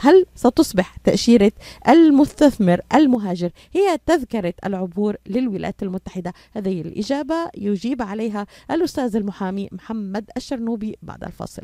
هل ستصبح تأشيرة المستثمر المهاجر هي تذكرة العبور للولايات المتحدة؟ هذه الإجابة يجيب عليها الأستاذ المحامي محمد الشرنوبي بعد الفاصل.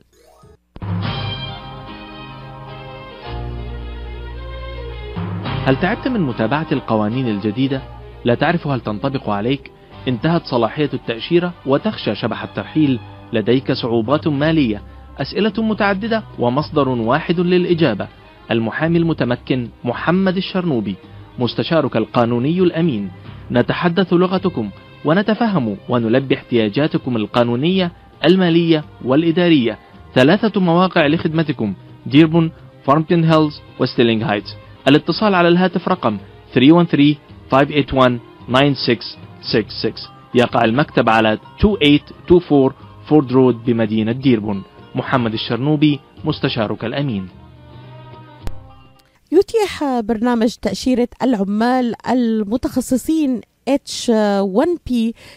هل تعبت من متابعة القوانين الجديدة؟ لا تعرف هل تنطبق عليك؟ انتهت صلاحية التأشيرة وتخشى شبح الترحيل لديك صعوبات مالية أسئلة متعددة ومصدر واحد للإجابة المحامي المتمكن محمد الشرنوبي مستشارك القانوني الأمين. نتحدث لغتكم ونتفهم ونلبي احتياجاتكم القانونية المالية والإدارية. ثلاثة مواقع لخدمتكم ديربورن فارمينغتون هيلز وستيرلينغ هايتس. الاتصال على الهاتف رقم 313 581 9666 يقع المكتب على 2824 فورد رود بمدينة ديربون. محمد الشرنوبي مستشارك الأمين. يتيح برنامج تأشيرة العمال المتخصصين H1P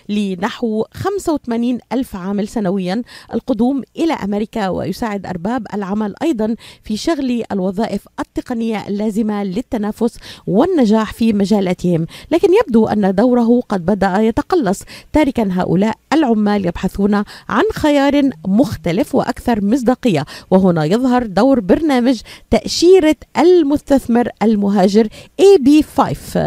لنحو 85 ألف عامل سنويا. القدوم إلى أمريكا ويساعد أرباب العمل أيضا في شغل الوظائف التقنية اللازمة للتنافس والنجاح في مجالاتهم. لكن يبدو أن دوره قد بدأ يتقلص. تاركا هؤلاء العمال يبحثون عن خيار مختلف وأكثر مصداقية. وهنا يظهر دور برنامج تأشيرة المستثمر المهاجر AB5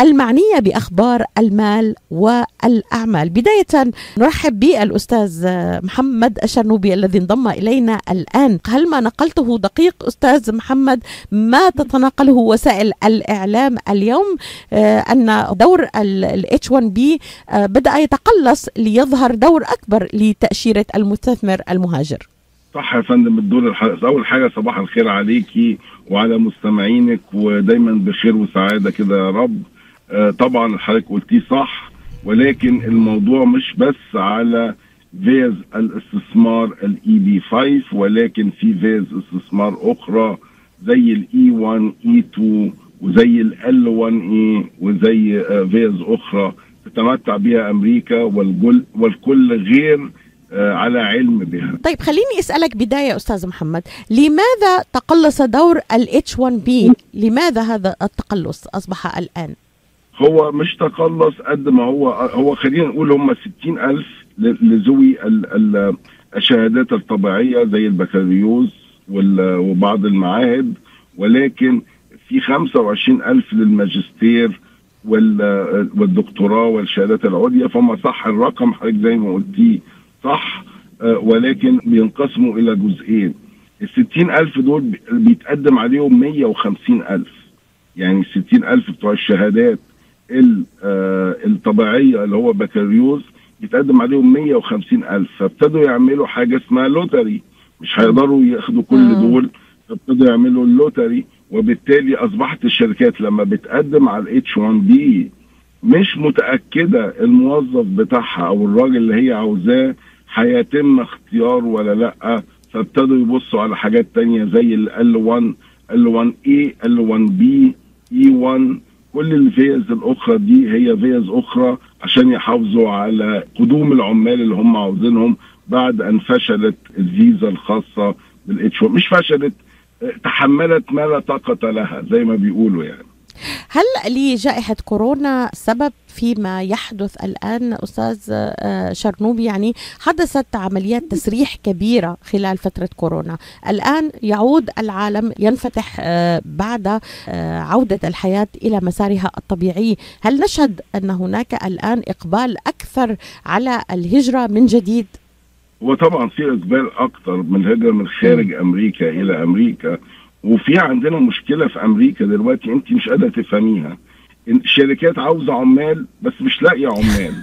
المعنية بأخبار المال والأعمال. بداية نرحب بالأستاذ محمد الشرنوبي الذي انضم إلينا الآن. هل ما نقلته دقيق أستاذ محمد؟ ما تتناقله وسائل الإعلام اليوم؟ أن دور ال H1B بدأ يتقلص ليظهر دور أكبر لتأشيرة المستثمر المهاجر. صح يا فندم الدور الحقيقي أول حاجة صباح الخير عليكي وعلى مستمعينك ودايما بخير وسعادة كده يا رب. آه طبعا حضرتك قلتيه صح ولكن الموضوع مش بس على فيز الاستثمار ال EB 5 ولكن في فيز استثمار أخرى زي ال E 1 E 2 وزي ال L1 A وزي آه فيز أخرى تتمتع بها أمريكا والكل والكل غير على علم بها. طيب خليني أسألك بداية أستاذ محمد لماذا تقلص دور ال H1B لماذا هذا التقلص أصبح الآن؟ هو مش تقلص قد ما هو هو خلينا نقول هم 60000 لذوي الشهادات الطبيعية زي البكالوريوس وبعض المعاهد ولكن في 25000 للماجستير والدكتوراه والشهادات العليا فهم صح الرقم حضرتك زي ما قلتيه صح آه ولكن بينقسموا إلى جزئين. ال 60000 دول بيتقدم عليهم 150000 يعني ال 60000 بتوع الشهادات الطبيعية اللي هو بكالوريوس يتقدم عليهم 150000 فابتدوا يعملوا حاجة اسمها lottery. مش هيقدروا ياخدوا كل دول. فابتدوا يعملوا ال lottery. وبالتالي أصبحت الشركات لما بتقدم على ال H 1 B مش متأكدة الموظف بتاعها أو الراجل اللي هي عاوزاه هيتم اختياره ولا لأ. فابتدوا يبصوا على حاجات تانية زي L 1 L 1 A L 1 B E 1 كل الفيز الأخرى دي هي فيز أخرى عشان يحافظوا على قدوم العمال اللي هم عاوزينهم بعد أن فشلت الفيزا الخاصة بال H 1 مش فشلت تحملت ما لا طاقة لها زي ما بيقولوا يعني. هل لجائحة كورونا سبب فيما يحدث الآن أستاذ شرنوبي يعني حدثت عمليات تسريح كبيرة خلال فترة كورونا. الآن يعود العالم ينفتح بعد عودة الحياة إلى مسارها الطبيعي. هل نشهد أن هناك الآن إقبال أكثر على الهجرة من جديد؟ هو طبعا في إقبال أكتر من الهجره من خارج أمريكا إلى أمريكا. وفي عندنا مشكلة في أمريكا دلوقتي انت مش قادرة تفهميها. الشركات عاوزة عمال بس مش لاقية عمال.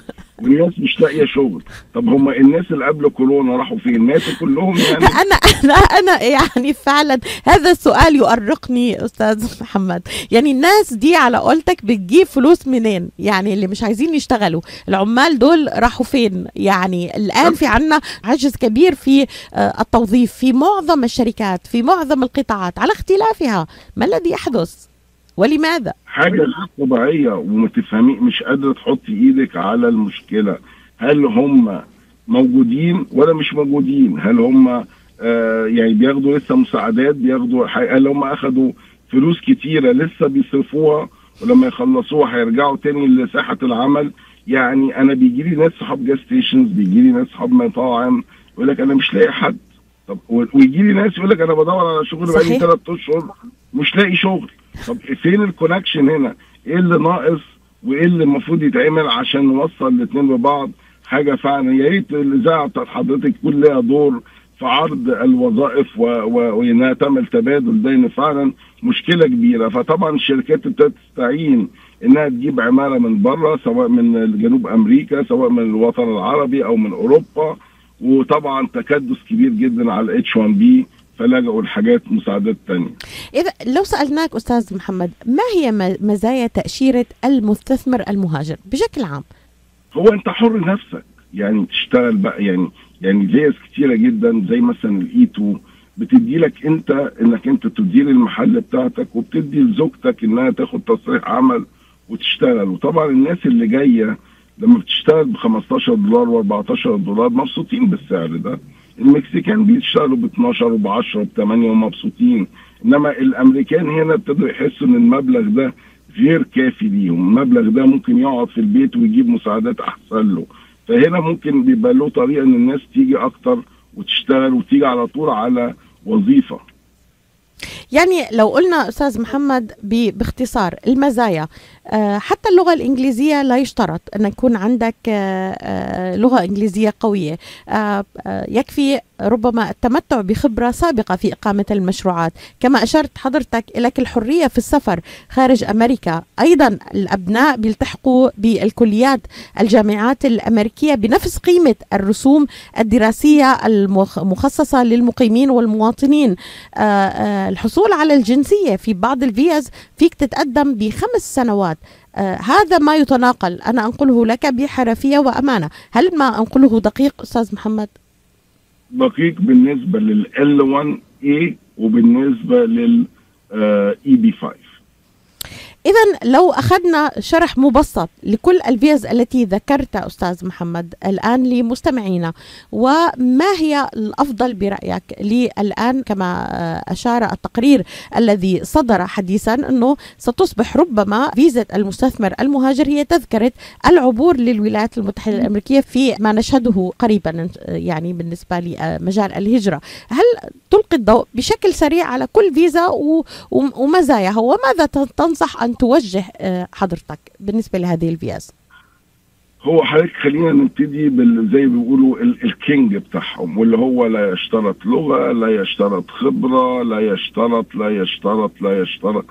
والناس مش لاقية شغل. طب هم الناس اللي قبل كورونا راحوا فين؟ ماتوا كلهم يعني. أنا أنا أنا يعني فعلا هذا السؤال يؤرقني أستاذ محمد. يعني الناس دي على قولتك بتجيب فلوس منين؟ يعني اللي مش عايزين يشتغلوا. العمال دول راحوا فين؟ يعني الآن في عنا عجز كبير في التوظيف في معظم الشركات في معظم القطاعات على اختلافها. ما الذي يحدث؟ ولماذا؟ حاجة غير طبيعية وما تفهمي مش قادرة تحطي إيدك على المشكلة. هل هم موجودين ولا مش موجودين؟ هل هم آه يعني بياخدوا لسه مساعدات؟ بياخدوا قال هم أخدوا فلوس كتيرة لسه بيصرفوها؟ ولما يخلصوها هيرجعوا تاني لساحه العمل؟ يعني أنا بيجي لي ناس صحاب gas stations بيجي لي ناس صحاب مطاعم يقول لك أنا مش لاقي حد. طب ويجي لي ناس يقول لك أنا بدور على شغل بقالي ثلاث أشهر مش لاقي شغل. طب فين ال connection هنا؟ إيه اللي ناقص وإيه اللي المفروض يتعمل عشان نوصل الاثنين ببعض؟ حاجة فعلا. يا ريت الإذاعة بتاعت حضرتك يكون لها دور في عرض الوظائف وإنها تعمل تبادل ده فعلا مشكلة كبيرة. فطبعا الشركات ابتدت تستعين إنها تجيب عمالة من بره سواء من جنوب أمريكا سواء من الوطن العربي أو من أوروبا. وطبعا تكدس كبير جدا على الاتش 1 بي فلجأوا لحاجات مساعدات تانية. إذا لو سألناك أستاذ محمد ما هي مزايا تأشيرة المستثمر المهاجر بشكل عام؟ هو أنت حر نفسك. يعني تشتغل بقى يعني يعني فيز كتيرة جدا زي مثلا الإي 2 بتدي لك أنت إنك أنت تدير المحل بتاعتك وبتدي لزوجتك إنها تاخد تصريح عمل وتشتغل. وطبعا الناس اللي جاية لما بتشتغل ب 15 دولار و14 دولار مبسوطين بالسعر ده. المكسيكان بيشتغلوا ب 12 وب 10 وب 8 ومبسوطين إنما الأمريكان هنا ابتدوا يحسوا إن المبلغ ده غير كافي ليهم. المبلغ ده ممكن يقعد في البيت ويجيب مساعدات أحسن له. فهنا ممكن بيبقى له طريقة إن الناس تيجي أكتر وتشتغل وتيجي على طول على وظيفة. يعني لو قلنا أستاذ محمد باختصار المزايا آه، اللغة الإنجليزية لا يشترط أن يكون عندك آه، آه، لغة إنجليزية قوية. يكفي ربما التمتع بخبرة سابقة في إقامة المشروعات. كما أشرت حضرتك لك الحرية في السفر خارج أمريكا. أيضا الأبناء بيلتحقوا بالكليات الجامعات الأمريكية بنفس قيمة الرسوم الدراسية المخصصه للمقيمين والمواطنين. الحصول على الجنسية في بعض الفيز فيك تتقدم بخمس سنوات. آه هذا ما يتناقل. أنا أنقله لك بحرفية وأمانة. هل ما أنقله دقيق أستاذ محمد؟ دقيق بالنسبة لل L1A وبالنسبة لل EB5 إذا لو أخذنا شرح مبسط لكل الفيز التي ذكرتها أستاذ محمد الآن لمستمعينا وما هي الأفضل برأيك الآن كما أشار التقرير الذي صدر حديثا أنه ستصبح ربما فيزا المستثمر المهاجر هي تذكرة العبور للولايات المتحدة الأمريكية في ما نشهده قريبا يعني بالنسبة لمجال الهجرة. هل تلقي الضوء بشكل سريع على كل فيزا ومزاياها؟ وماذا تنصح أن توجه آه، حضرتك بالنسبة لهذه الفيز هو حضرتك خلينا نبتدي بال زي ما بيقولوا ال king بتاعهم واللي هو لا يشترط لغة لا يشترط خبرة لا يشترط لا يشترط لا يشترط.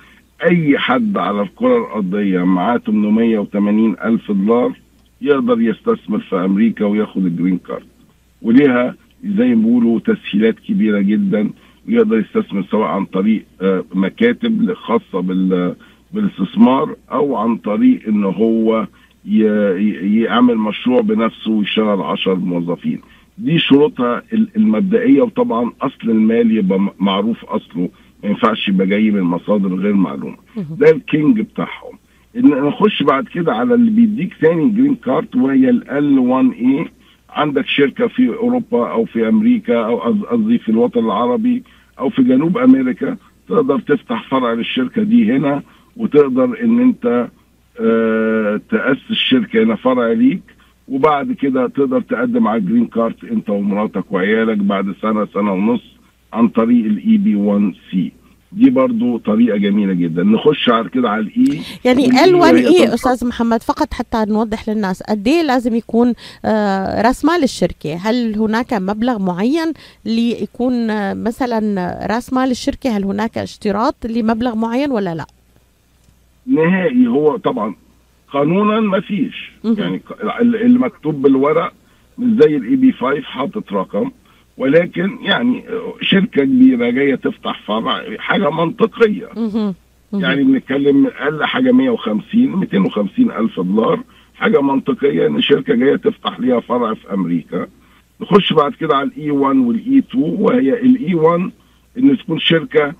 أي حد على الكرة الأرضية معاه 880 ألف دولار يقدر يستثمر في أمريكا وياخد ال green card. وليها زي ما بيقولوا تسهيلات كبيرة جدا ويقدر يستثمر سواء عن طريق آه، مكاتب خاصة بال بالاستثمار أو عن طريق إن هو يعمل مشروع بنفسه ويشغل 10 موظفين. دي شروطها المبدئية وطبعا أصل المال يبقى معروف أصله. ما ينفعش يبقى جاي من مصادر غير معلومة. ده ال king بتاعهم. ان نخش بعد كده على اللي بيديك ثاني green card وهي L 1 A عندك شركة في أوروبا أو في أمريكا أو قصدي في الوطن العربي أو في جنوب أمريكا تقدر تفتح فرع للشركة دي هنا. وتقدر إن أنت آه تأسس شركه هنا فرع ليك وبعد كده تقدر تقدم على ال green card أنت ومراتك وعيالك بعد سنة سنة ونص عن طريق ال EB 1 C دي برضو طريقة جميلة جدا. نخش على كده على ال E يعني L 1 A أستاذ محمد فقط حتى نوضح للناس قد إيه لازم يكون آه راس مال الشركة هل هناك مبلغ معين ليكون آه مثلا راس مال الشركة هل هناك اشتراط لمبلغ معين ولا لا؟ نهائي هو طبعا. قانونا ما فيش. يعني اللي مكتوب بالورق مش زي ال EB 5 حاطط رقم. ولكن يعني شركة كبيرة جاية تفتح فرع حاجة منطقية. يعني بنتكلم أقل حاجة 150 250 ألف دولار. حاجة منطقية إن شركة جاية تفتح ليها فرع في أمريكا. نخش بعد كده على ال E 1 وال E 2 وهي ال E 1 إن تكون شركة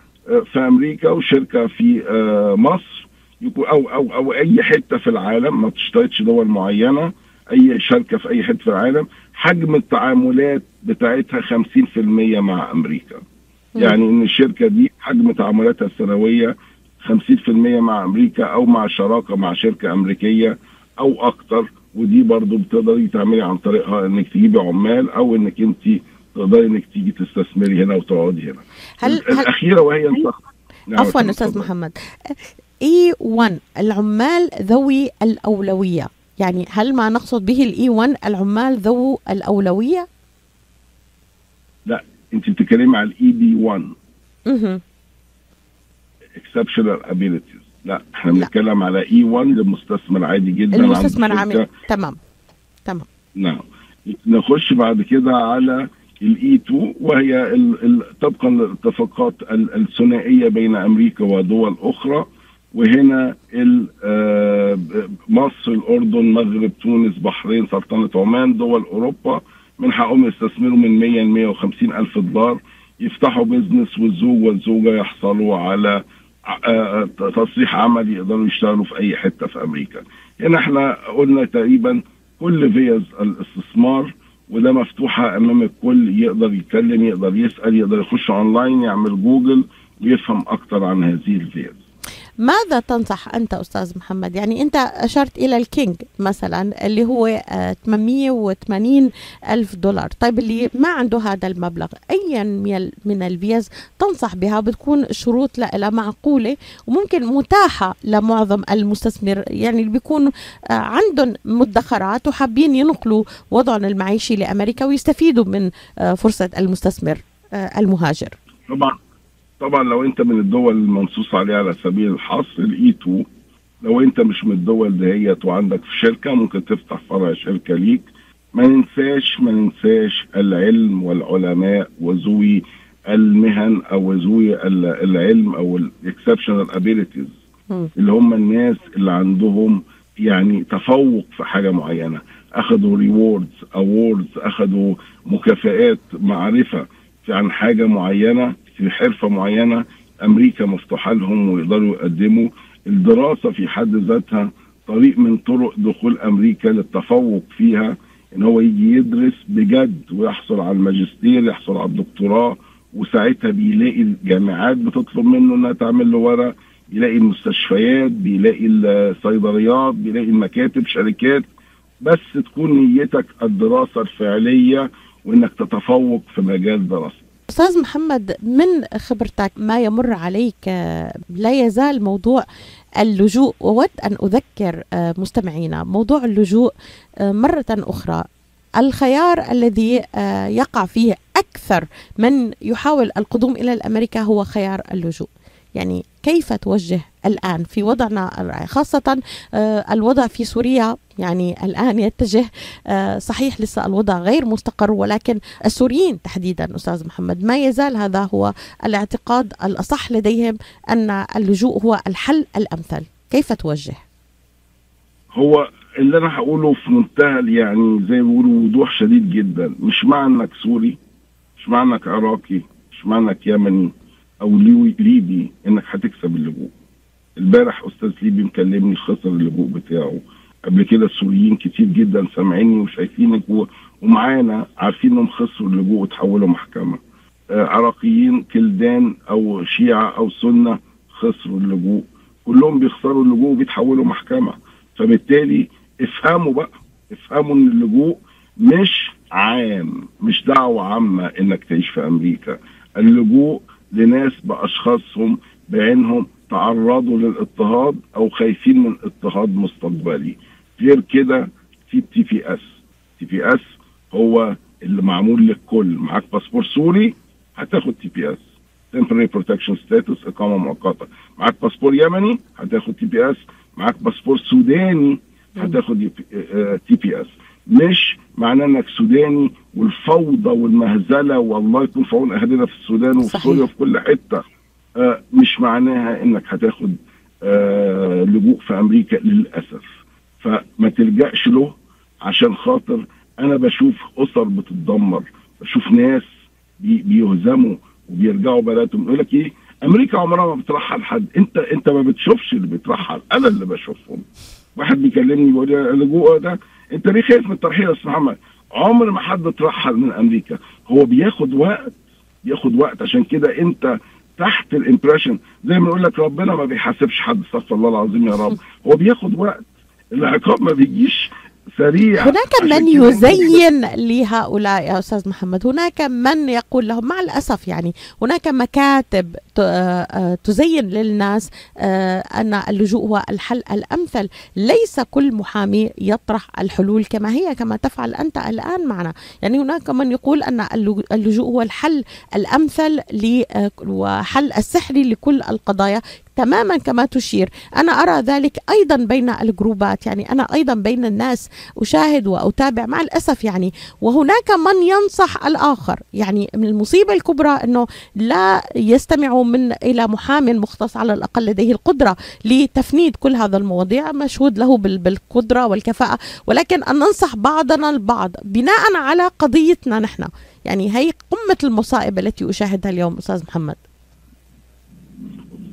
في أمريكا وشركة في مصر. يكون أو أو أو أي حتة في العالم ما تشترطش دول معينة أي شركة في أي حتة في العالم حجم التعاملات بتاعتها 50% مع أمريكا. يعني إن الشركة دي حجم تعاملاتها السنوية 50% مع أمريكا أو مع شراكة مع شركة أمريكية أو أكتر ودي برضو بتقدري تعملي عن طريقها إنك تجيبي عمال أو إنك أنت تقدري إنك تيجي تستثمري هنا وتقعدي هنا. هل هل الأخيرة وهي انت نعم، عفوا. أستاذ محمد. إي 1 العمال ذوي الأولوية. يعني هل ما نقصد به الاي 1 العمال ذو الأولوية؟ لا أنت بتتكلمي على ال EB 1 أها exceptional abilities. لا إحنا. بنتكلم على E 1 لمستثمر عادي جدا. المستثمر. عامل. تمام. تمام. نعم. نخش بعد كده على ال E 2 وهي ال ال طبقا للاتفاقات ال- الثنائية بين أمريكا ودول أخرى. وهنا آه، مصر الأردن المغرب تونس بحرين سلطنة عمان دول أوروبا من حقهم يستثمروا من 100 ل 150 ألف دولار يفتحوا business والزوج والزوجة يحصلوا على آه، آه، تصريح عمل يقدروا يشتغلوا في أي حتة في أمريكا. هنا إحنا قلنا تقريبا كل فيز الاستثمار وده مفتوحة أمام الكل يقدر يتكلم يقدر يسأل يقدر يخش اونلاين يعمل جوجل ويفهم أكتر عن هذه الفيز. ماذا تنصح أنت أستاذ محمد؟ يعني أنت أشرت إلى ال king مثلا اللي هو آه، 880 ألف دولار. طيب اللي ما عنده هذا المبلغ أيا من ال- من الفيز تنصح بها؟ بتكون الشروط لها معقولة وممكن متاحة لمعظم المستثمر. يعني اللي بيكونوا آه، عندهم مدخرات وحابين ينقلوا وضعهم المعيشي لأمريكا ويستفيدوا من آه، فرصة المستثمر آه، المهاجر. طبعا. طبعا لو أنت من الدول المنصوص عليها على سبيل الحصر ال E2 لو أنت مش من الدول دهيت وعندك في شركة ممكن تفتح فرع شركة ليك. ما ننساش ما ننساش العلم والعلماء وذوي المهن أو ذوي ال- العلم أو ال exceptional abilities. اللي هم الناس اللي عندهم يعني تفوق في حاجة معينة. اخذوا rewards awards اخذوا مكافآت معرفة عن حاجة معينة. حرفة معينة أمريكا مفتوحة لهم ويقدروا يقدموا. الدراسة في حد ذاتها طريق من طرق دخول أمريكا للتفوق فيها إن هو يجي يدرس بجد ويحصل على الماجستير يحصل على الدكتوراه وساعتها بيلاقي الجامعات بتطلب منه إنها تعمل له ورق بيلاقي المستشفيات بيلاقي الصيدليات بيلاقي المكاتب شركات. بس تكون نيتك الدراسة الفعلية وإنك تتفوق في مجال دراستك. أستاذ محمد من خبرتك ما يمر عليك؟ لا يزال موضوع اللجوء وود أن أذكر آه، مستمعينا موضوع اللجوء آه، مرة أخرى. الخيار الذي آه، يقع فيه أكثر من يحاول القدوم إلى الأمريكا هو خيار اللجوء. يعني كيف توجه الآن في وضعنا خاصة آه، الوضع في سوريا يعني الآن يتجه آه، صحيح لسه الوضع غير مستقر ولكن السوريين تحديدا أستاذ محمد ما يزال هذا هو الاعتقاد الأصح لديهم أن اللجوء هو الحل الأمثل. كيف توجه؟ هو اللي أنا هقوله في منتهى يعني زي ما بيقولوا وضوح شديد جدا. مش معنى إنك سوري مش معنى إنك عراقي مش معنى إنك يمني أو ليبي إنك هتكسب اللجوء. البارح أستاذ ليبي مكلمني خسر اللجوء بتاعه. قبل كده السوريين كتير جدا سامعيني وشايفينك ومعانا عارفين إنهم خسروا اللجوء وتحولوا محكمة. آه، عراقيين كلدان أو شيعة أو سنة خسروا اللجوء. كلهم بيخسروا اللجوء وبيتحولوا محكمة. فبالتالي افهموا بقى افهموا إن اللجوء مش عام مش دعوة عامة إنك تعيش في أمريكا. اللجوء لناس بأشخاصهم بعينهم تعرضوا للاضطهاد أو خايفين من اضطهاد مستقبلي. غير كده في تي بي اس تي بي اس هو اللي معمول للكل. معاك باسبور سوري هتاخد TPS temporary protection status إقامة مؤقتة. معاك باسبور يمني هتاخد TPS معاك باسبور سوداني هتاخد TPS مش معناه إنك سوداني والفوضى والمهزلة والله يكون في عون أهلنا في السودان وفي. سوريا وفي كل حتة. مش معناها إنك هتاخد آه لجوء في أمريكا للأسف. فما تلجأش له عشان خاطر أنا بشوف أسر بتتدمر بشوف ناس بي بيهزموا وبيرجعوا بلدهم. يقول لك إيه؟ أمريكا عمرها ما بترحل حد. أنت أنت ما بتشوفش اللي بيترحل. أنا اللي بشوفهم. واحد بيكلمني بيقول لي اللجوء ده أنت ليه خايف من الترحيل يا أستاذ محمد؟ عمر ما حد اترحل من أمريكا. هو بياخد وقت بياخد وقت. عشان كده أنت تحت الامبريشن زي ما يقول لك ربنا ما بيحاسبش حد استغفر الله العظيم يا رب. هو بياخد وقت. العقاب ما بيجيش سريع. هناك من يزين لهؤلاء يا أستاذ محمد. هناك من يقول لهم مع الأسف يعني هناك مكاتب تزين للناس آه، أن اللجوء هو الحل الأمثل. ليس كل محامي يطرح الحلول كما هي كما تفعل أنت الآن معنا. يعني هناك من يقول اللج- اللجوء هو الحل الأمثل ل- آه، وحل السحري لكل القضايا تماما كما تشير. أنا أرى ذلك أيضا بين الجروبات. يعني أنا أيضا بين الناس أشاهد وأتابع مع الأسف يعني. وهناك من ينصح الآخر. يعني من المصيبة الكبرى أنه لا يستمع من إلى محام مختص على الأقل لديه القدرة لتفنيد كل هذا المواضيع مشهود له بال- بالقدرة والكفاءة. ولكن أن ننصح بعضنا البعض بناء على قضيتنا نحن. يعني هي قمة المصائب التي أشاهدها اليوم أستاذ محمد.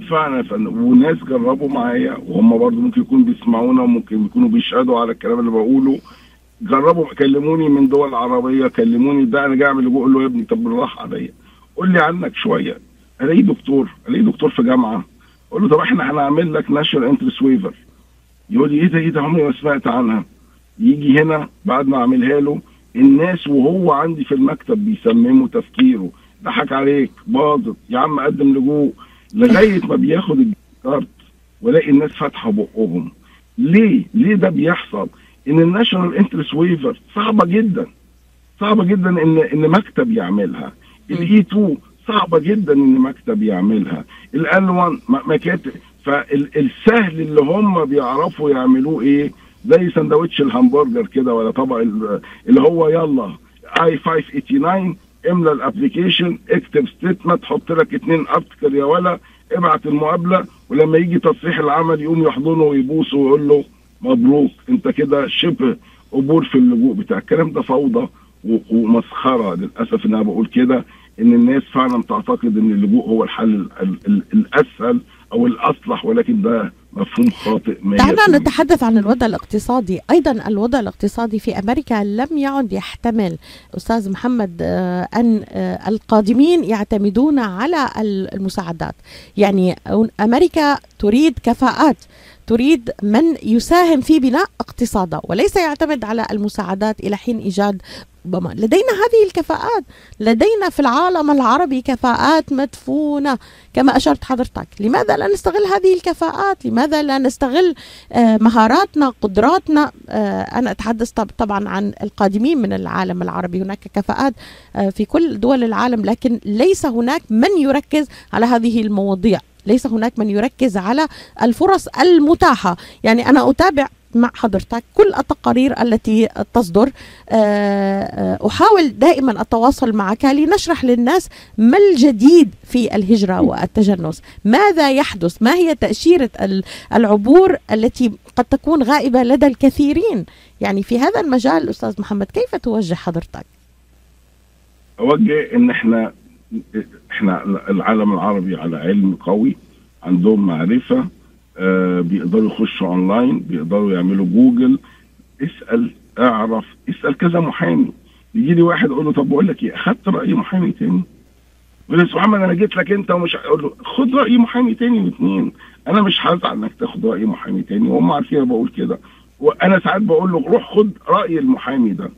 فعلا فندم وناس جربوا معايا وهم برضو ممكن يكونوا بيسمعونا وممكن يكونوا بيشهدوا على الكلام اللي بقوله. جربوا كلموني من دول عربية كلموني ده أنا جاي أعمل أقول له يا ابني طب بالراحة عليا. قول لي عنك شوية. الاقي دكتور الاقي دكتور في جامعة. أقول له طب إحنا هنعمل لك national interest waiver يقول لي إيه ده إيه ده؟ عمري ما سمعت عنها. يجي هنا بعد ما أعملها له الناس وهو عندي في المكتب بيسمموا تفكيره. ضحك عليك باظت. يا عم قدم لجوء لغاية ما بياخد الكارت والاقي الناس فاتحة بقهم. ليه؟ ليه ده بيحصل؟ إن ال national interest waiver صعبة جدا. صعبة جدا إن إن مكتب يعملها. ال E2 صعبة جدا إن مكتب يعملها. ال L1 مكاتب فالسهل اللي هم بيعرفوا يعملوه إيه؟ زي سندوتش الهمبرجر كده ولا طبق ال- اللي هو يلا I-589 املى ال application اكتب statement حط لك اتنين article يا ولا ابعت المقابلة ولما يجي تصريح العمل يقوم يحضنه ويبوسه ويقول له مبروك انت كده شبه قبول في اللجوء بتاع الكلام ده فوضى ومسخرة للأسف إن أنا بقول كده. إن الناس فعلا تعتقد إن اللجوء هو الحل ال- ال- الأسهل أو الأصلح ولكن ده مفهوم خاطئ 100%. دعنا نتحدث عن الوضع الاقتصادي. أيضا الوضع الاقتصادي في أمريكا لم يعد يحتمل. أستاذ محمد آه، أن آه، القادمين يعتمدون على المساعدات. يعني أمريكا تريد كفاءات تريد من يساهم في بناء اقتصادها وليس يعتمد على المساعدات إلى حين إيجاد ربما. لدينا هذه الكفاءات. لدينا في العالم العربي كفاءات مدفونة كما أشرت حضرتك. لماذا لا نستغل هذه الكفاءات؟ لماذا لا نستغل آه، مهاراتنا قدراتنا؟ آه، أنا أتحدث طب- طبعا عن القادمين من العالم العربي. هناك كفاءات آه، في كل دول العالم لكن ليس هناك من يركز على هذه المواضيع. ليس هناك من يركز على الفرص المتاحة. يعني أنا أتابع مع حضرتك كل التقارير التي تصدر. آه، آه، أحاول دائما التواصل معك لنشرح للناس ما الجديد في الهجرة والتجنس. ماذا يحدث؟ ما هي تأشيرة ال- العبور التي قد تكون غائبة لدى الكثيرين؟ يعني في هذا المجال أستاذ محمد كيف توجه حضرتك؟ أوجه إن إحنا إحنا العالم العربي على علم قوي عندهم معرفة آه بيقدروا يخشوا اونلاين بيقدروا يعملوا جوجل اسأل اعرف اسأل كذا محامي. يجي لي واحد أقول له طب بقول لك إيه أخدت رأي محامي تاني؟ يقول لي محمد أنا جيت لك أنت ومش أقول له خد رأي محامي تاني واثنين أنا مش هزعل إنك تاخد رأي محامي تاني وهم عارفين أنا بقول كده. وأنا ساعات بقول له روح خد رأي المحامي ده.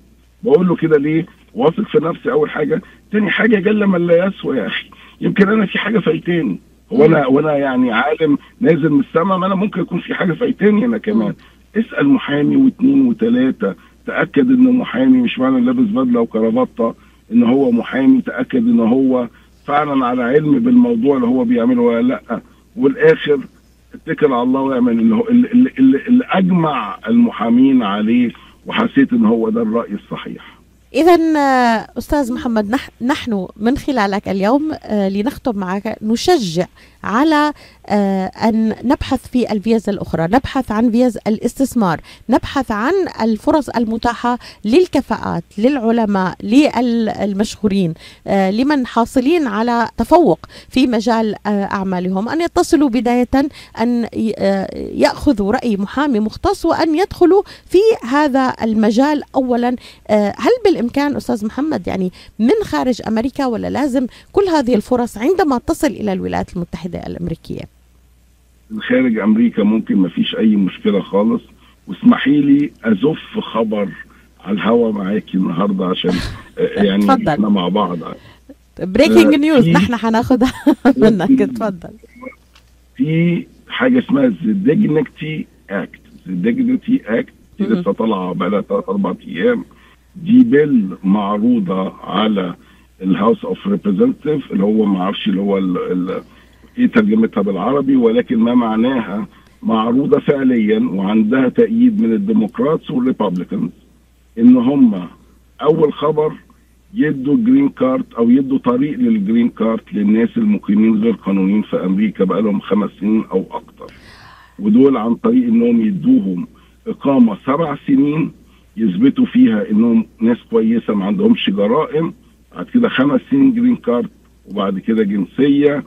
بقول له كده ليه؟ واثق في نفسي أول حاجة. تاني حاجة جل من لا يسوى يا أخي. يمكن أنا في حاجة فايتاني. هو أنا وأنا يعني عالم نازل من السماء ما أنا ممكن يكون في حاجة فايتاني أنا كمان. اسأل محامي واثنين وثلاثه تأكد انه محامي مش معنى لابس بدلة وكرافته إن هو محامي. تأكد إن هو فعلا على علم بالموضوع اللي هو بيعمله ولا لأ. والآخر اتكل على الله واعمل اللي, هو اللي, اللي, اللي أجمع المحامين عليه وحسيت إن هو ده الرأي الصحيح. إذا أستاذ محمد نحن من خلالك اليوم لنختم معك نشجع على آه، أن نبحث في الفيز الأخرى نبحث عن فيز الاستثمار نبحث عن الفرص المتاحة للكفاءات للعلماء للمشهورين آه، لمن حاصلين على تفوق في مجال آه، أعمالهم. أن يتصلوا بداية أن يأخذوا رأي محامي مختص وأن يدخلوا في هذا المجال أولا هل بالإمكان أستاذ محمد يعني من خارج أمريكا ولا لازم كل هذه الفرص عندما تصل إلى الولايات المتحدة الأمريكية؟ خارج أمريكا ممكن ما فيش أي مشكلة خالص. واسمحي لي أزف خبر على الهوا معاكي النهارده عشان آه، يعني تفضل. إحنا مع بعض. بريكنج نيوز نحن هناخدها منك. اتفضل في حاجة اسمها the Dignity Act the Dignity Act لسه طالعة بقى لها ثلاث أربع أيام. دي bill معروضة على ال House of Representatives اللي هو ما أعرفش اللي هو ال ال إيه ترجمتها بالعربي ولكن ما معناها معروضة فعليا وعندها تأييد من ال Democrats وال Republicans. إن هم أول خبر يدوا green card أو يدوا طريق لل green card للناس المقيمين غير قانونيين في أمريكا بقالهم خمس سنين أو أكتر. ودول عن طريق إنهم يدوهم إقامة سبع سنين يثبتوا فيها إنهم ناس كويسة ما عندهمش جرائم بعد كده خمس سنين green card وبعد كده جنسية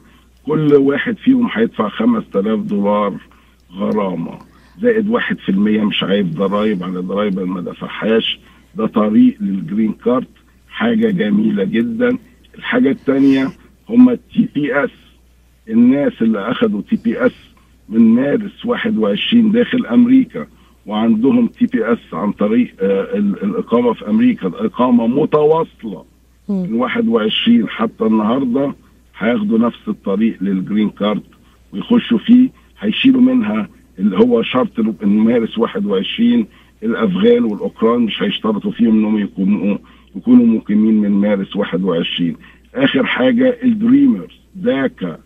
كل واحد فيهم هيدفع 5000 دولار غرامة. زائد واحد في المية مش عايب ضرايب على ضرايب ما دفعهاش. ده طريق لل green card حاجة جميلة جدا. الحاجة التانية هم ال TPS الناس اللي أخدوا TPS من مارس 21 داخل أمريكا. وعندهم TPS عن طريق آه الإقامة في أمريكا. الإقامة متواصلة. من 21 حتى النهارده هياخدوا نفس الطريق لل green card ويخشوا فيه. هيشيلوا منها اللي هو شرط مارس 21 الأفغان والأوكران مش هيشترطوا فيهم إنهم يكونوا يكونوا مقيمين من مارس 21 آخر حاجة ال Dreamers DACA.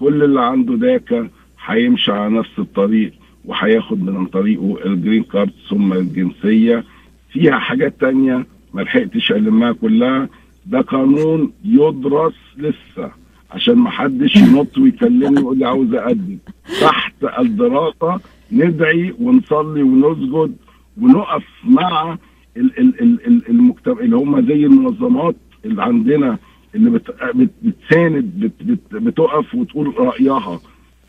كل اللي عنده DACA هيمشي على نفس الطريق. وهياخد من طريقه ال green card ثم الجنسية. فيها حاجات تانية ما لحقتش ألمها كلها. ده قانون يدرس لسه عشان ما حدش ينط ويكلمني ويقول لي عاوز أقدم. تحت الدراسة ندعي ونصلي ونسجد ونقف مع المجتمع اللي هم زي المنظمات اللي عندنا اللي بت... بتساند بت... بت... بتقف وتقول رأيها.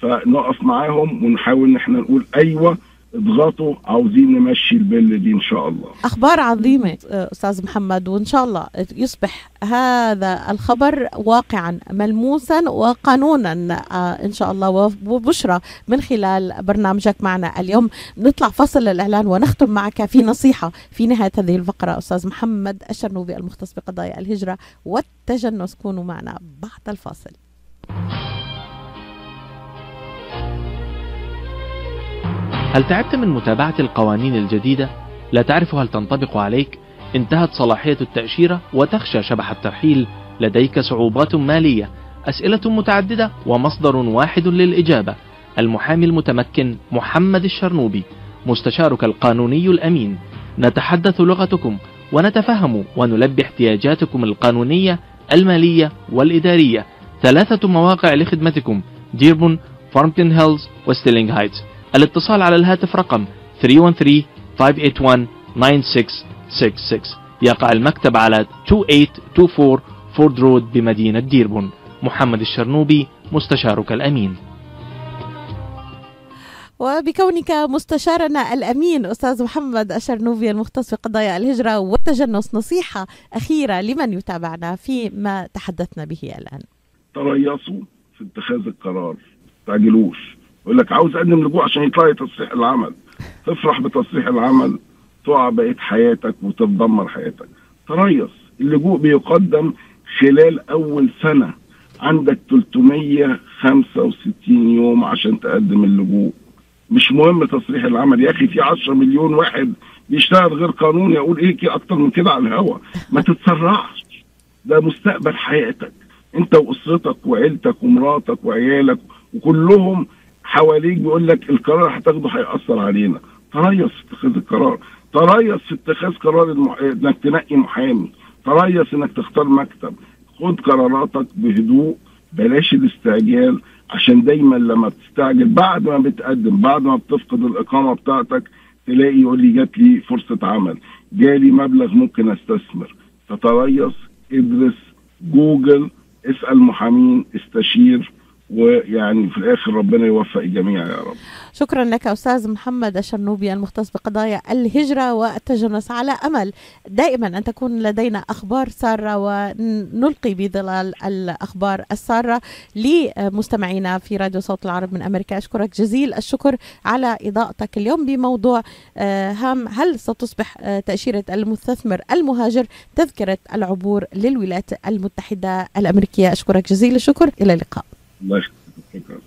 فنقف معاهم ونحاول إن إحنا نقول أيوه اضغطوا عاوزين نمشي البل دي إن شاء الله. أخبار عظيمة أستاذ محمد وإن شاء الله يصبح هذا الخبر واقعا ملموسا وقانونا آه، إن شاء الله وبشرى من خلال برنامجك معنا اليوم. نطلع فصل الإعلان ونختم معك في نصيحة في نهاية هذه الفقرة. أستاذ محمد الشرنوبي المختص بقضايا الهجرة والتجنس كونوا معنا بعد الفاصل. هل تعبت من متابعة القوانين الجديدة؟ لا تعرف هل تنطبق عليك؟ انتهت صلاحية التأشيرة وتخشى شبح الترحيل. لديك صعوبات مالية أسئلة متعددة ومصدر واحد للإجابة. المحامي المتمكن محمد الشرنوبي مستشارك القانوني الأمين. نتحدث لغتكم ونتفهم ونلبي احتياجاتكم القانونية المالية والإدارية. ثلاثة مواقع لخدمتكم ديربورن فارمنغتون هيلز وستيرلينغ هايتس الاتصال على الهاتف رقم 313-581-9666 يقع المكتب على 2824 فورد رود بمدينة ديربون. محمد الشرنوبي مستشارك الأمين. وبكونك مستشارنا الأمين أستاذ محمد الشرنوبي المختص في قضايا الهجرة والتجنس نصيحة أخيرة لمن يتابعنا فيما تحدثنا به الآن. تريثوا في اتخاذ القرار، تعجلوش، يقول لك عاوز أقدم لجوء عشان يطلع لي تصريح العمل. تفرح بتصريح العمل تقع بقية حياتك وتتدمر حياتك. تريث اللجوء بيقدم خلال أول سنة. عندك 365 يوم عشان تقدم اللجوء. مش مهم تصريح العمل. يا أخي في 10 مليون واحد بيشتغل غير قانوني. أقول إيه أكتر من كده على الهوا؟ ما تتسرعش. ده مستقبل حياتك. أنت وأسرتك وعيلتك ومراتك وعيالك وكلهم حواليك بيقول لك القرار هتاخده هيأثر علينا. تريث اتخاذ القرار. تريث في اتخاذ قرار المح... إنك تنقي محامي. تريث إنك تختار مكتب. خد قراراتك بهدوء بلاش الاستعجال عشان دايما لما بتستعجل بعد ما بتقدم بعد ما بتفقد الإقامة بتاعتك تلاقي يقول لي جات لي فرصة عمل. جالي مبلغ ممكن أستثمر. فتريث ادرس جوجل اسأل محامين استشير. ويعني في الآخر ربنا يوفق الجميع يا رب. شكرا لك أستاذ محمد الشرنوبي المختص بقضايا الهجرة والتجنس على أمل. دائما أن تكون لدينا أخبار سارة ونلقي بظلال الأخبار السارة لمستمعينا في راديو صوت العرب من أمريكا. أشكرك جزيل الشكر على إضاءتك اليوم بموضوع آه، هام هل ستصبح آه، تأشيرة المستثمر المهاجر تذكرة العبور للولايات المتحدة الأمريكية؟ أشكرك جزيل الشكر. إلى اللقاء. الله يخليك شكرا